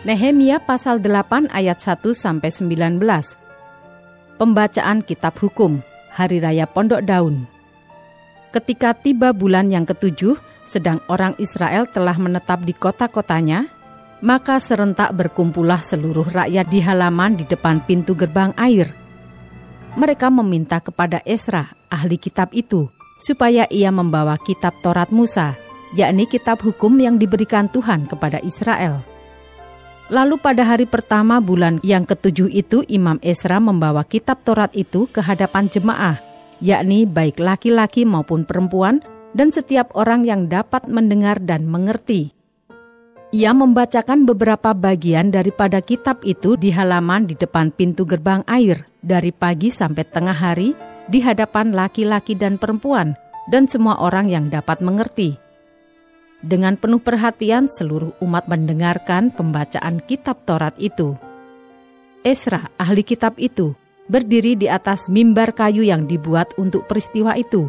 Nehemia pasal 8 ayat 1 sampai 19. Pembacaan kitab hukum Hari Raya Pondok Daun. Ketika tiba bulan yang ketujuh, sedang orang Israel telah menetap di kota-kotanya, maka serentak berkumpullah seluruh rakyat di halaman di depan pintu gerbang air. Mereka meminta kepada Esra, ahli kitab itu, supaya ia membawa kitab Taurat Musa, yakni kitab hukum yang diberikan Tuhan kepada Israel. Lalu pada hari pertama bulan yang ketujuh itu Imam Esra membawa kitab Taurat itu ke hadapan jemaah, yakni baik laki-laki maupun perempuan, dan setiap orang yang dapat mendengar dan mengerti. Ia membacakan beberapa bagian daripada kitab itu di halaman di depan pintu gerbang air dari pagi sampai tengah hari di hadapan laki-laki dan perempuan dan semua orang yang dapat mengerti. Dengan penuh perhatian seluruh umat mendengarkan pembacaan kitab Taurat itu. Esra, ahli kitab itu, berdiri di atas mimbar kayu yang dibuat untuk peristiwa itu.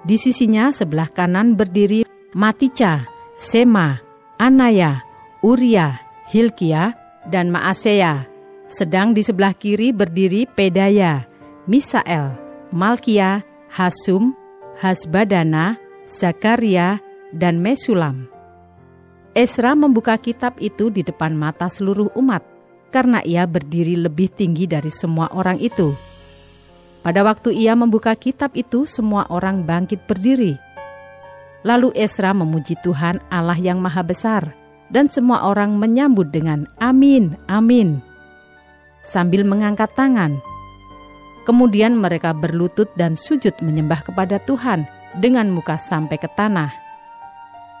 Di sisinya sebelah kanan berdiri Matica, Sema, Anaya, Uria, Hilkia, dan Maaseya. Sedang di sebelah kiri berdiri Pedaya, Misael, Malkia, Hasum, Hasbadana, Zakaria, dan Mesulam. Esra membuka kitab itu di depan mata seluruh umat, karena ia berdiri lebih tinggi dari semua orang itu. Pada waktu ia membuka kitab itu, semua orang bangkit berdiri Lalu Esra memuji Tuhan Allah yang Maha Besar, dan semua orang menyambut dengan "Amin, amin" sambil mengangkat tangan. Kemudian mereka berlutut dan sujud menyembah kepada Tuhan dengan muka sampai ke tanah.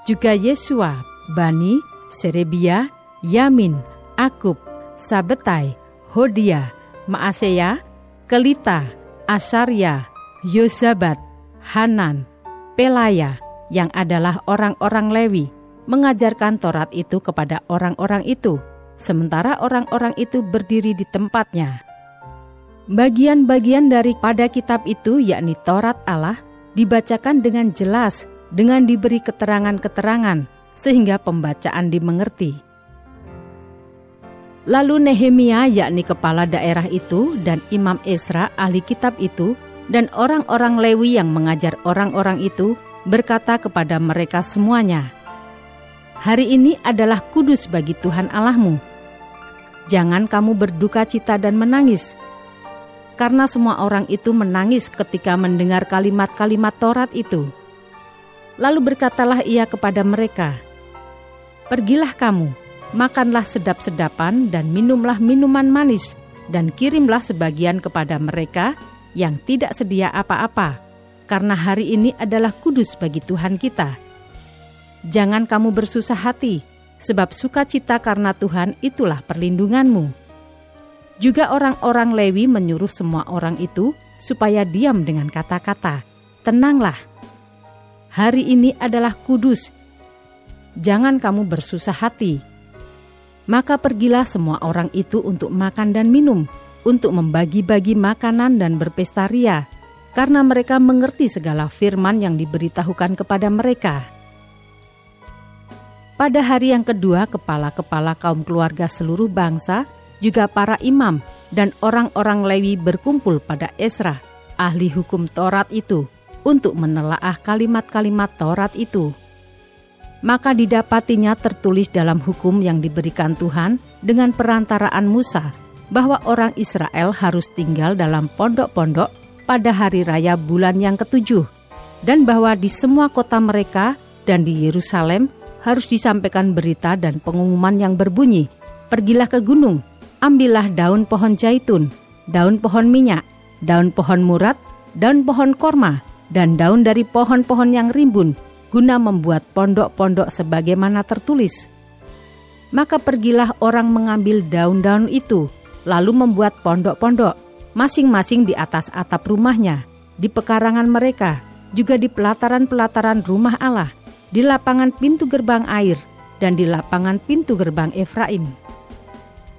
Juga Yesua, Bani, Serebia, Yamin, Akub, Sabetai, Hodia, Maaseya, Kelita, Asarya, Yozabat, Hanan, Pelaya, yang adalah orang-orang Lewi, mengajarkan Taurat itu kepada orang-orang itu, sementara orang-orang itu berdiri di tempatnya. Bagian-bagian daripada kitab itu, yakni Taurat Allah, dibacakan dengan jelas, dengan diberi keterangan-keterangan, sehingga pembacaan dimengerti. Lalu Nehemia, yakni kepala daerah itu, dan Imam Esra, ahli kitab itu, dan orang-orang Lewi yang mengajar orang-orang itu, berkata kepada mereka semuanya, "Hari ini adalah kudus bagi Tuhan Allahmu. Jangan kamu berduka cita dan menangis." Karena semua orang itu menangis ketika mendengar kalimat-kalimat Taurat itu. Lalu berkatalah ia kepada mereka, "Pergilah kamu, makanlah sedap-sedapan dan minumlah minuman manis, dan kirimlah sebagian kepada mereka yang tidak sedia apa-apa." karena hari ini adalah kudus bagi Tuhan kita. Jangan kamu bersusah hati, sebab sukacita karena Tuhan itulah perlindunganmu. Juga orang-orang Lewi menyuruh semua orang itu supaya diam dengan kata-kata, "Tenanglah, hari ini adalah kudus. Jangan kamu bersusah hati." Maka pergilah semua orang itu untuk makan dan minum, untuk membagi-bagi makanan dan berpesta ria karena mereka mengerti segala firman yang diberitahukan kepada mereka. Pada hari yang kedua, kepala-kepala kaum keluarga seluruh bangsa, juga para imam dan orang-orang Lewi berkumpul pada Esra, ahli hukum Taurat itu, untuk menelaah kalimat-kalimat Taurat itu. Maka didapatinya tertulis dalam hukum yang diberikan Tuhan dengan perantaraan Musa, bahwa orang Israel harus tinggal dalam pondok-pondok pada hari raya bulan yang ketujuh, dan bahwa di semua kota mereka dan di Yerusalem harus disampaikan berita dan pengumuman yang berbunyi, Pergilah ke gunung, ambillah daun pohon jaitun, daun pohon minyak, daun pohon murat, daun pohon korma, dan daun dari pohon-pohon yang rimbun, guna membuat pondok-pondok sebagaimana tertulis. Maka pergilah orang mengambil daun-daun itu, lalu membuat pondok-pondok, masing-masing di atas atap rumahnya, di pekarangan mereka, juga di pelataran-pelataran rumah Allah, di lapangan pintu gerbang air, dan di lapangan pintu gerbang Efraim.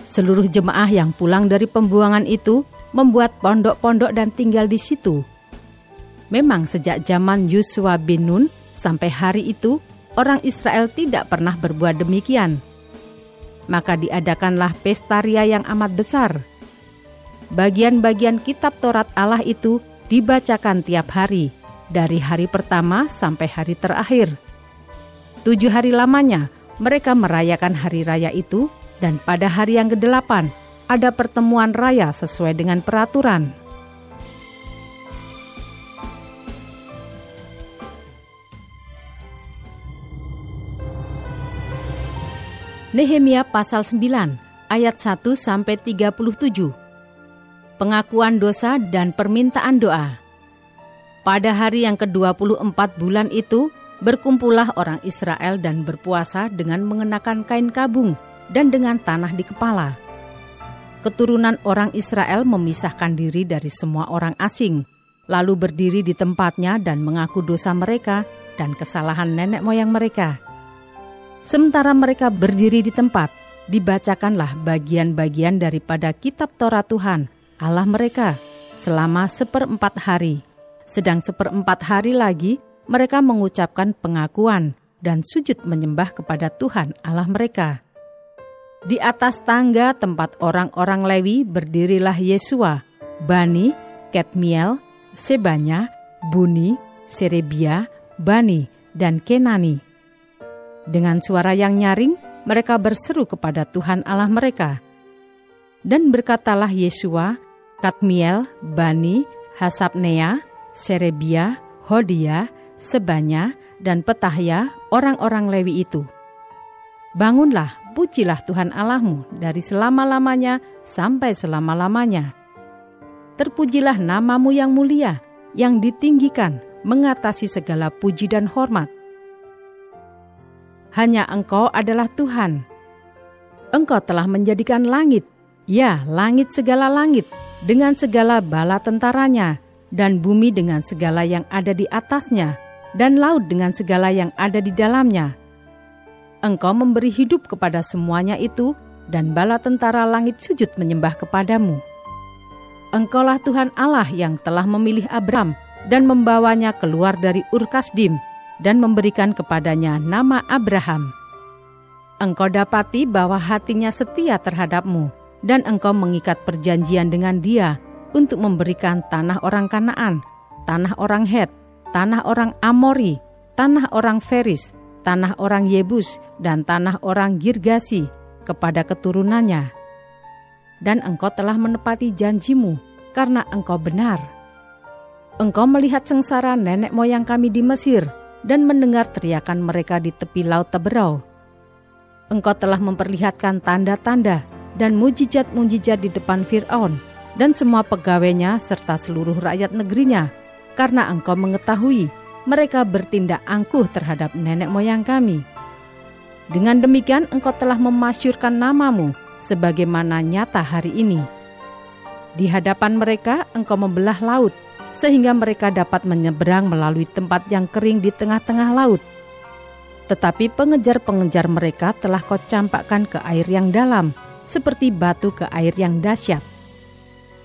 Seluruh jemaah yang pulang dari pembuangan itu membuat pondok-pondok dan tinggal di situ. Memang sejak zaman Yusua bin Nun sampai hari itu, orang Israel tidak pernah berbuat demikian. Maka diadakanlah pesta ria yang amat besar. Bagian-bagian kitab Taurat Allah itu dibacakan tiap hari, dari hari pertama sampai hari terakhir. Tujuh hari lamanya mereka merayakan hari raya itu, dan pada hari yang kedelapan ada pertemuan raya sesuai dengan peraturan. Nehemia pasal 9 ayat 1 sampai 37. Pengakuan dosa dan permintaan doa. Pada hari yang ke-24 bulan itu, berkumpullah orang Israel dan berpuasa dengan mengenakan kain kabung dan dengan tanah di kepala. Keturunan orang Israel memisahkan diri dari semua orang asing, lalu berdiri di tempatnya dan mengaku dosa mereka dan kesalahan nenek moyang mereka Sementara mereka berdiri di tempat, dibacakanlah bagian-bagian daripada kitab Torah Tuhan, Allah mereka, selama seperempat hari. Sedang seperempat hari lagi, mereka mengucapkan pengakuan dan sujud menyembah kepada Tuhan Allah mereka. Di atas tangga tempat orang-orang Lewi berdirilah Yesua, Bani, Ketmiel, Sebanya, Buni, Serebia, Bani, dan Kenani dengan suara yang nyaring, mereka berseru kepada Tuhan Allah mereka. Dan berkatalah Yesua, Katmiel, Bani, Hasabnea, Serebia, Hodia, Sebanya, dan Petahya, orang-orang Lewi itu. Bangunlah, pujilah Tuhan Allahmu dari selama-lamanya sampai selama-lamanya. Terpujilah namamu yang mulia, yang ditinggikan, mengatasi segala puji dan hormat hanya Engkau adalah Tuhan. Engkau telah menjadikan langit, ya langit segala langit, dengan segala bala tentaranya, dan bumi dengan segala yang ada di atasnya, dan laut dengan segala yang ada di dalamnya. Engkau memberi hidup kepada semuanya itu, dan bala tentara langit sujud menyembah kepadamu. Engkaulah Tuhan Allah yang telah memilih Abram dan membawanya keluar dari Ur Kasdim, dan memberikan kepadanya nama Abraham. Engkau dapati bahwa hatinya setia terhadapmu, dan engkau mengikat perjanjian dengan dia untuk memberikan tanah orang Kanaan, tanah orang Het, tanah orang Amori, tanah orang Feris, tanah orang Yebus, dan tanah orang Girgasi kepada keturunannya. Dan engkau telah menepati janjimu, karena engkau benar. Engkau melihat sengsara nenek moyang kami di Mesir, dan mendengar teriakan mereka di tepi laut Teberau. Engkau telah memperlihatkan tanda-tanda dan mujizat-mujizat di depan Fir'aun dan semua pegawainya serta seluruh rakyat negerinya, karena engkau mengetahui mereka bertindak angkuh terhadap nenek moyang kami. Dengan demikian engkau telah memasyurkan namamu sebagaimana nyata hari ini. Di hadapan mereka engkau membelah laut sehingga mereka dapat menyeberang melalui tempat yang kering di tengah-tengah laut. Tetapi pengejar-pengejar mereka telah kau campakkan ke air yang dalam, seperti batu ke air yang dahsyat.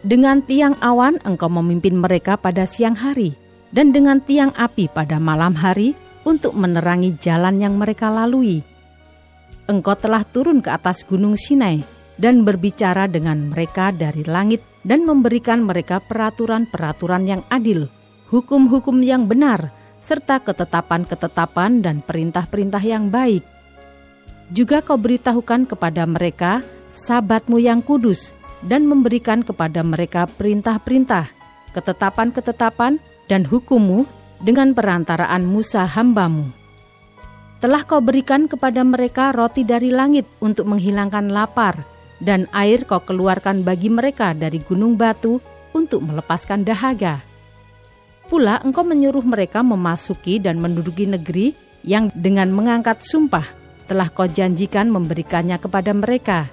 Dengan tiang awan engkau memimpin mereka pada siang hari, dan dengan tiang api pada malam hari untuk menerangi jalan yang mereka lalui. Engkau telah turun ke atas gunung Sinai dan berbicara dengan mereka dari langit dan memberikan mereka peraturan-peraturan yang adil, hukum-hukum yang benar, serta ketetapan-ketetapan dan perintah-perintah yang baik. Juga kau beritahukan kepada mereka sabatmu yang kudus dan memberikan kepada mereka perintah-perintah, ketetapan-ketetapan, dan hukummu dengan perantaraan Musa hambamu. Telah kau berikan kepada mereka roti dari langit untuk menghilangkan lapar, dan air kau keluarkan bagi mereka dari gunung batu untuk melepaskan dahaga. pula engkau menyuruh mereka memasuki dan menduduki negeri yang dengan mengangkat sumpah telah kau janjikan memberikannya kepada mereka.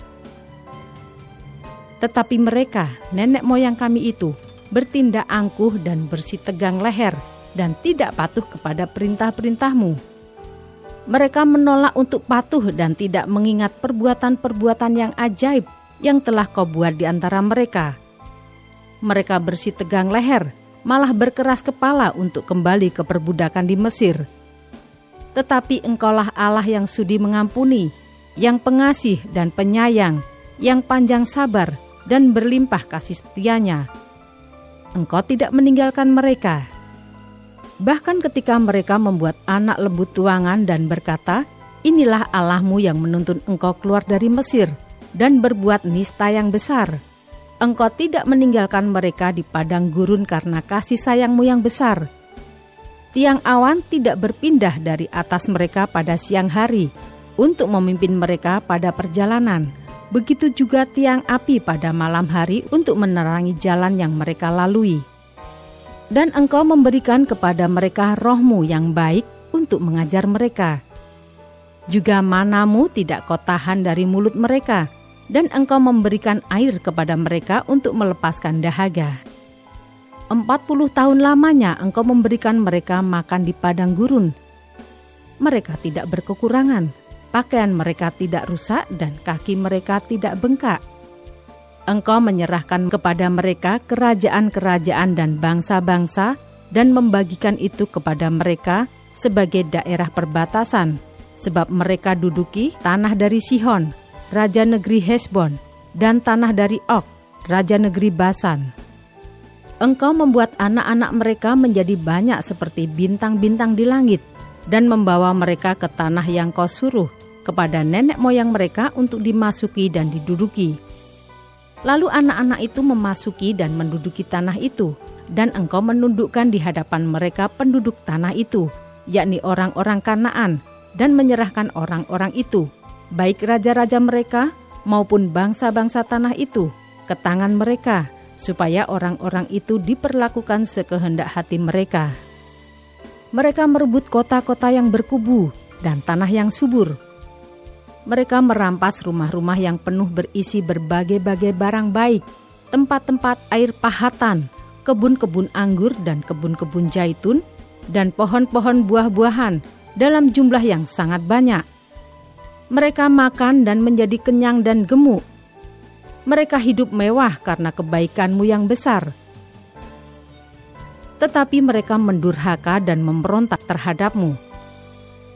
Tetapi mereka, nenek moyang kami itu, bertindak angkuh dan bersih tegang leher dan tidak patuh kepada perintah-perintahmu. Mereka menolak untuk patuh dan tidak mengingat perbuatan-perbuatan yang ajaib yang telah kau buat di antara mereka. Mereka bersih tegang leher malah berkeras kepala untuk kembali ke perbudakan di Mesir. Tetapi engkaulah Allah yang sudi mengampuni, yang pengasih dan penyayang, yang panjang sabar dan berlimpah kasih setianya. Engkau tidak meninggalkan mereka. Bahkan ketika mereka membuat anak lembut tuangan dan berkata, Inilah Allahmu yang menuntun engkau keluar dari Mesir dan berbuat nista yang besar.' engkau tidak meninggalkan mereka di padang gurun karena kasih sayangmu yang besar. Tiang awan tidak berpindah dari atas mereka pada siang hari untuk memimpin mereka pada perjalanan. Begitu juga tiang api pada malam hari untuk menerangi jalan yang mereka lalui. Dan engkau memberikan kepada mereka rohmu yang baik untuk mengajar mereka. Juga manamu tidak kau tahan dari mulut mereka, dan engkau memberikan air kepada mereka untuk melepaskan dahaga. Empat puluh tahun lamanya engkau memberikan mereka makan di padang gurun. Mereka tidak berkekurangan, pakaian mereka tidak rusak dan kaki mereka tidak bengkak. Engkau menyerahkan kepada mereka kerajaan-kerajaan dan bangsa-bangsa dan membagikan itu kepada mereka sebagai daerah perbatasan, sebab mereka duduki tanah dari Sihon, raja negeri Hesbon, dan tanah dari Ok, raja negeri Basan. Engkau membuat anak-anak mereka menjadi banyak seperti bintang-bintang di langit, dan membawa mereka ke tanah yang kau suruh kepada nenek moyang mereka untuk dimasuki dan diduduki. Lalu anak-anak itu memasuki dan menduduki tanah itu, dan engkau menundukkan di hadapan mereka penduduk tanah itu, yakni orang-orang Kanaan, dan menyerahkan orang-orang itu baik raja-raja mereka maupun bangsa-bangsa tanah itu ke tangan mereka, supaya orang-orang itu diperlakukan sekehendak hati mereka. Mereka merebut kota-kota yang berkubu dan tanah yang subur. Mereka merampas rumah-rumah yang penuh berisi berbagai-bagai barang baik, tempat-tempat air pahatan, kebun-kebun anggur dan kebun-kebun jaitun, dan pohon-pohon buah-buahan dalam jumlah yang sangat banyak mereka makan dan menjadi kenyang dan gemuk. Mereka hidup mewah karena kebaikanmu yang besar. Tetapi mereka mendurhaka dan memberontak terhadapmu.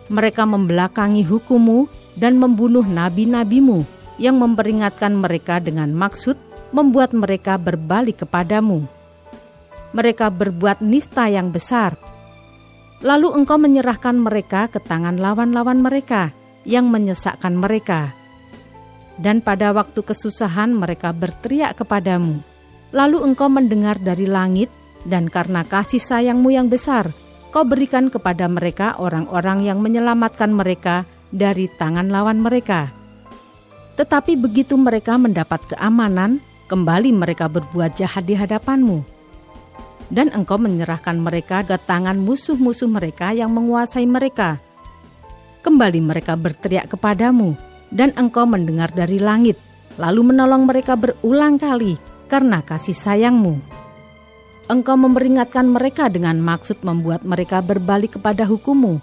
Mereka membelakangi hukummu dan membunuh nabi-nabimu yang memperingatkan mereka dengan maksud membuat mereka berbalik kepadamu. Mereka berbuat nista yang besar. Lalu engkau menyerahkan mereka ke tangan lawan-lawan mereka yang menyesakkan mereka. Dan pada waktu kesusahan mereka berteriak kepadamu. Lalu engkau mendengar dari langit, dan karena kasih sayangmu yang besar, kau berikan kepada mereka orang-orang yang menyelamatkan mereka dari tangan lawan mereka. Tetapi begitu mereka mendapat keamanan, kembali mereka berbuat jahat di hadapanmu. Dan engkau menyerahkan mereka ke tangan musuh-musuh mereka yang menguasai mereka, kembali mereka berteriak kepadamu, dan engkau mendengar dari langit, lalu menolong mereka berulang kali karena kasih sayangmu. Engkau memperingatkan mereka dengan maksud membuat mereka berbalik kepada hukummu.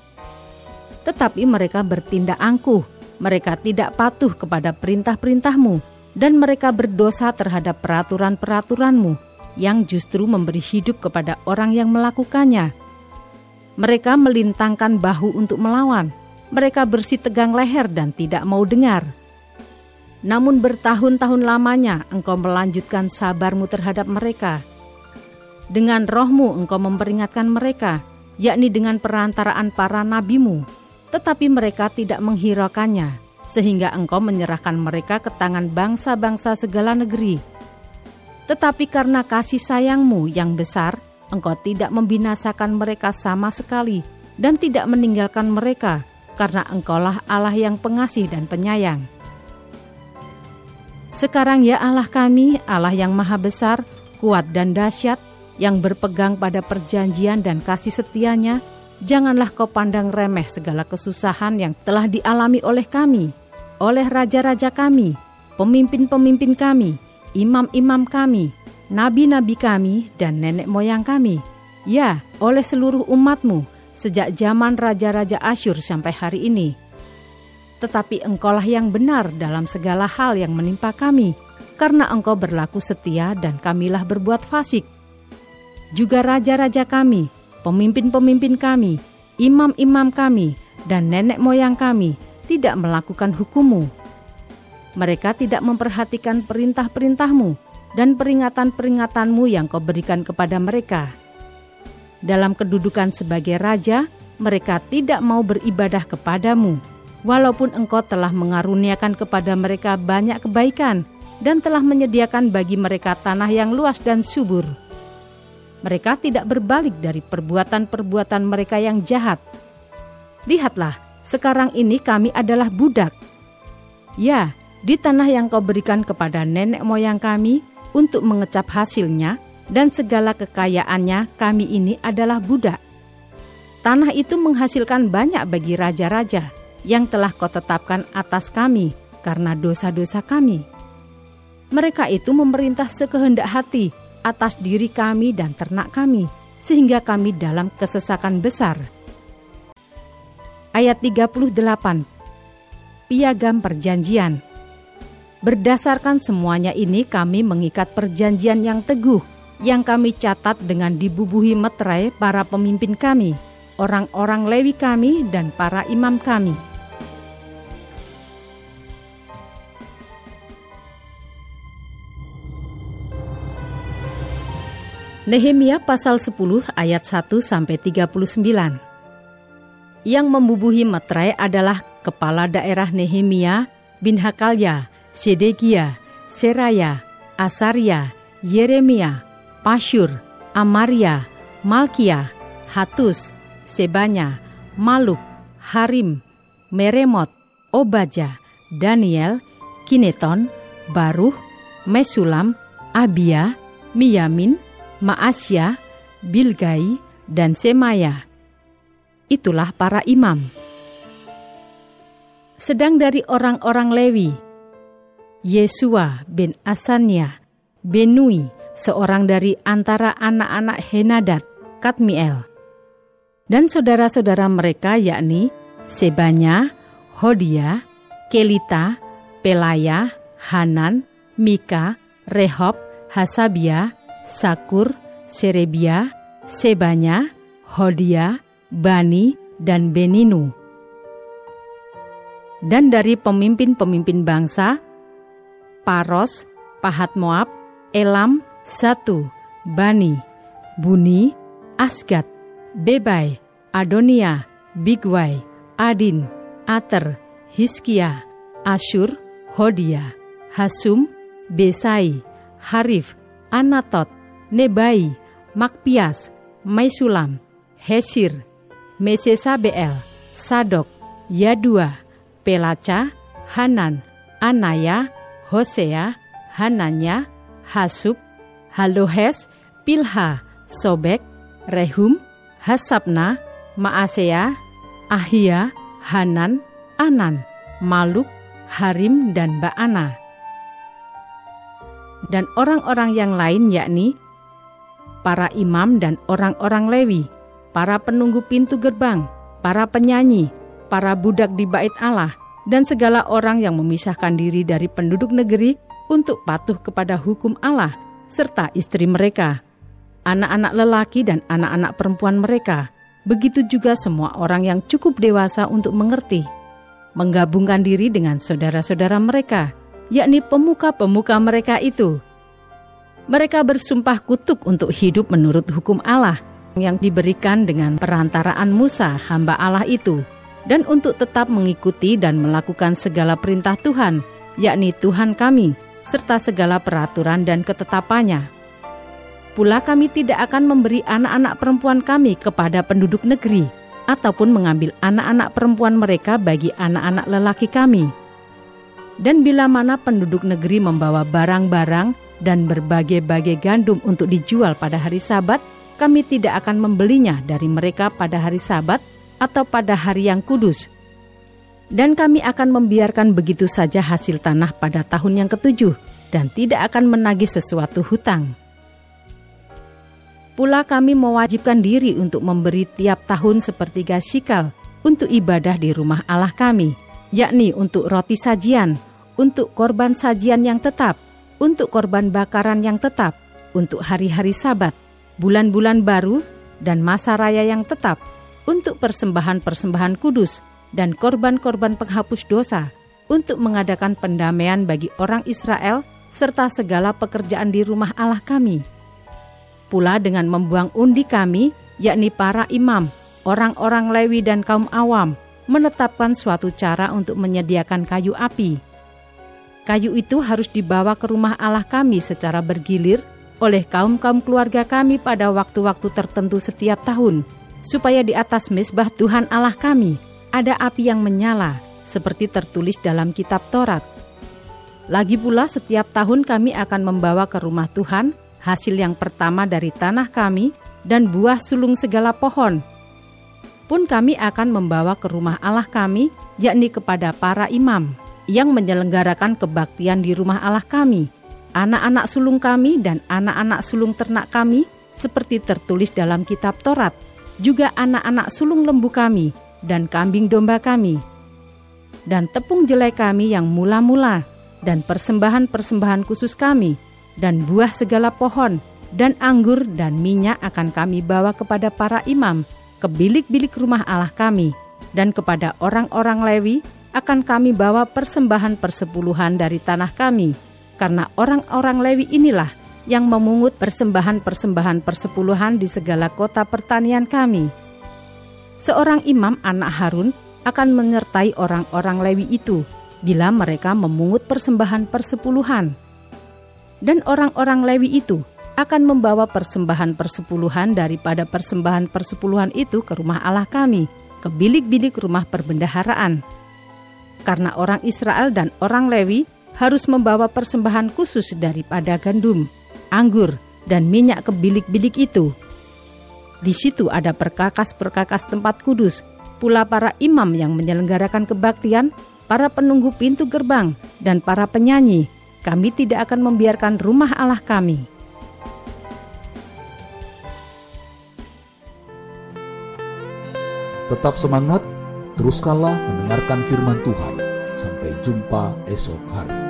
Tetapi mereka bertindak angkuh, mereka tidak patuh kepada perintah-perintahmu, dan mereka berdosa terhadap peraturan-peraturanmu yang justru memberi hidup kepada orang yang melakukannya. Mereka melintangkan bahu untuk melawan, mereka bersih tegang leher dan tidak mau dengar. Namun bertahun-tahun lamanya engkau melanjutkan sabarmu terhadap mereka. Dengan rohmu engkau memperingatkan mereka, yakni dengan perantaraan para nabimu, tetapi mereka tidak menghiraukannya, sehingga engkau menyerahkan mereka ke tangan bangsa-bangsa segala negeri. Tetapi karena kasih sayangmu yang besar, engkau tidak membinasakan mereka sama sekali dan tidak meninggalkan mereka, karena Engkaulah Allah yang pengasih dan penyayang. Sekarang ya Allah kami, Allah yang maha besar, kuat dan dahsyat, yang berpegang pada perjanjian dan kasih setianya, janganlah kau pandang remeh segala kesusahan yang telah dialami oleh kami, oleh raja-raja kami, pemimpin-pemimpin kami, imam-imam kami, nabi-nabi kami, dan nenek moyang kami. Ya, oleh seluruh umatmu, sejak zaman raja-raja Asyur sampai hari ini. Tetapi engkaulah yang benar dalam segala hal yang menimpa kami, karena engkau berlaku setia dan kamilah berbuat fasik. Juga raja-raja kami, pemimpin-pemimpin kami, imam-imam kami, dan nenek moyang kami tidak melakukan hukummu. Mereka tidak memperhatikan perintah-perintahmu dan peringatan-peringatanmu yang kau berikan kepada mereka. Dalam kedudukan sebagai raja, mereka tidak mau beribadah kepadamu, walaupun engkau telah mengaruniakan kepada mereka banyak kebaikan dan telah menyediakan bagi mereka tanah yang luas dan subur. Mereka tidak berbalik dari perbuatan-perbuatan mereka yang jahat. Lihatlah, sekarang ini kami adalah budak. Ya, di tanah yang kau berikan kepada nenek moyang kami untuk mengecap hasilnya dan segala kekayaannya kami ini adalah budak. Tanah itu menghasilkan banyak bagi raja-raja yang telah kau tetapkan atas kami karena dosa-dosa kami mereka itu memerintah sekehendak hati atas diri kami dan ternak kami, sehingga kami dalam kesesakan besar. Ayat 38 Piagam Perjanjian. Berdasarkan semuanya ini kami mengikat perjanjian yang teguh yang kami catat dengan dibubuhi meterai para pemimpin kami, orang-orang Lewi kami, dan para imam kami Nehemia pasal 10 ayat 1 sampai 39. Yang membubuhi meterai adalah kepala daerah Nehemia bin Hakalya, Sedekia, Seraya, Asaria, Yeremia, Pasyur, Amaria, Malkia, Hatus, Sebanya, Maluk, Harim, Meremot, Obaja, Daniel, Kineton, Baruh, Mesulam, Abia, Miyamin, Maasya, Bilgai, dan Semaya. Itulah para imam. Sedang dari orang-orang Lewi, Yesua bin Asanya, Benui, seorang dari antara anak-anak Henadat, Katmiel, dan saudara-saudara mereka yakni Sebanya, Hodia, Kelita, Pelaya, Hanan, Mika, Rehob, Hasabia, Sakur, Serebia, Sebanya, Hodia, Bani, dan Beninu. Dan dari pemimpin-pemimpin bangsa, Paros, Pahat Moab, Elam, Satu, Bani, Buni, Asgat, Bebai, Adonia, Bigwai, Adin, Ater, Hiskia, Ashur, Hodia, Hasum, Besai, Harif, Anatot, Nebai, Makpias, Maisulam, Hesir, Mesesabel, Sadok, Yadua, Pelaca, Hanan, Anaya, Hosea, Hananya, Hasub, Halohes, Pilha, Sobek, Rehum, Hasabna, Maasea, Ahia, Hanan, Anan, Maluk, Harim, dan Baana dan orang-orang yang lain yakni para imam dan orang-orang Lewi, para penunggu pintu gerbang, para penyanyi, para budak di bait Allah, dan segala orang yang memisahkan diri dari penduduk negeri untuk patuh kepada hukum Allah, serta istri mereka, anak-anak lelaki dan anak-anak perempuan mereka, begitu juga semua orang yang cukup dewasa untuk mengerti, menggabungkan diri dengan saudara-saudara mereka, yakni pemuka-pemuka mereka itu. Mereka bersumpah kutuk untuk hidup menurut hukum Allah yang diberikan dengan perantaraan Musa, hamba Allah itu, dan untuk tetap mengikuti dan melakukan segala perintah Tuhan, yakni Tuhan kami, serta segala peraturan dan ketetapannya. Pula kami tidak akan memberi anak-anak perempuan kami kepada penduduk negeri, ataupun mengambil anak-anak perempuan mereka bagi anak-anak lelaki kami dan bila mana penduduk negeri membawa barang-barang dan berbagai-bagai gandum untuk dijual pada hari Sabat, kami tidak akan membelinya dari mereka pada hari Sabat atau pada hari yang kudus. Dan kami akan membiarkan begitu saja hasil tanah pada tahun yang ketujuh dan tidak akan menagih sesuatu hutang. Pula kami mewajibkan diri untuk memberi tiap tahun sepertiga sikal untuk ibadah di rumah Allah kami, yakni untuk roti sajian, untuk korban sajian yang tetap, untuk korban bakaran yang tetap, untuk hari-hari sabat, bulan-bulan baru, dan masa raya yang tetap, untuk persembahan-persembahan kudus, dan korban-korban penghapus dosa, untuk mengadakan pendamaian bagi orang Israel, serta segala pekerjaan di rumah Allah kami. Pula dengan membuang undi kami, yakni para imam, orang-orang Lewi dan kaum awam, menetapkan suatu cara untuk menyediakan kayu api. Kayu itu harus dibawa ke rumah Allah kami secara bergilir oleh kaum-kaum keluarga kami pada waktu-waktu tertentu setiap tahun, supaya di atas mesbah Tuhan Allah kami ada api yang menyala, seperti tertulis dalam kitab Taurat. Lagi pula setiap tahun kami akan membawa ke rumah Tuhan hasil yang pertama dari tanah kami dan buah sulung segala pohon, pun kami akan membawa ke rumah Allah kami, yakni kepada para imam yang menyelenggarakan kebaktian di rumah Allah kami, anak-anak sulung kami dan anak-anak sulung ternak kami, seperti tertulis dalam kitab Taurat, juga anak-anak sulung lembu kami dan kambing domba kami, dan tepung jelai kami yang mula-mula, dan persembahan-persembahan khusus kami, dan buah segala pohon, dan anggur dan minyak akan kami bawa kepada para imam, ke bilik-bilik rumah Allah kami, dan kepada orang-orang Lewi akan kami bawa persembahan persepuluhan dari tanah kami, karena orang-orang Lewi inilah yang memungut persembahan-persembahan persepuluhan di segala kota pertanian kami. Seorang imam anak Harun akan menyertai orang-orang Lewi itu bila mereka memungut persembahan persepuluhan. Dan orang-orang Lewi itu akan membawa persembahan persepuluhan daripada persembahan persepuluhan itu ke rumah Allah kami, ke bilik-bilik rumah perbendaharaan. Karena orang Israel dan orang Lewi harus membawa persembahan khusus daripada gandum, anggur, dan minyak ke bilik-bilik itu. Di situ ada perkakas-perkakas tempat kudus, pula para imam yang menyelenggarakan kebaktian, para penunggu pintu gerbang, dan para penyanyi. Kami tidak akan membiarkan rumah Allah kami Tetap semangat, teruskanlah mendengarkan firman Tuhan. Sampai jumpa esok hari.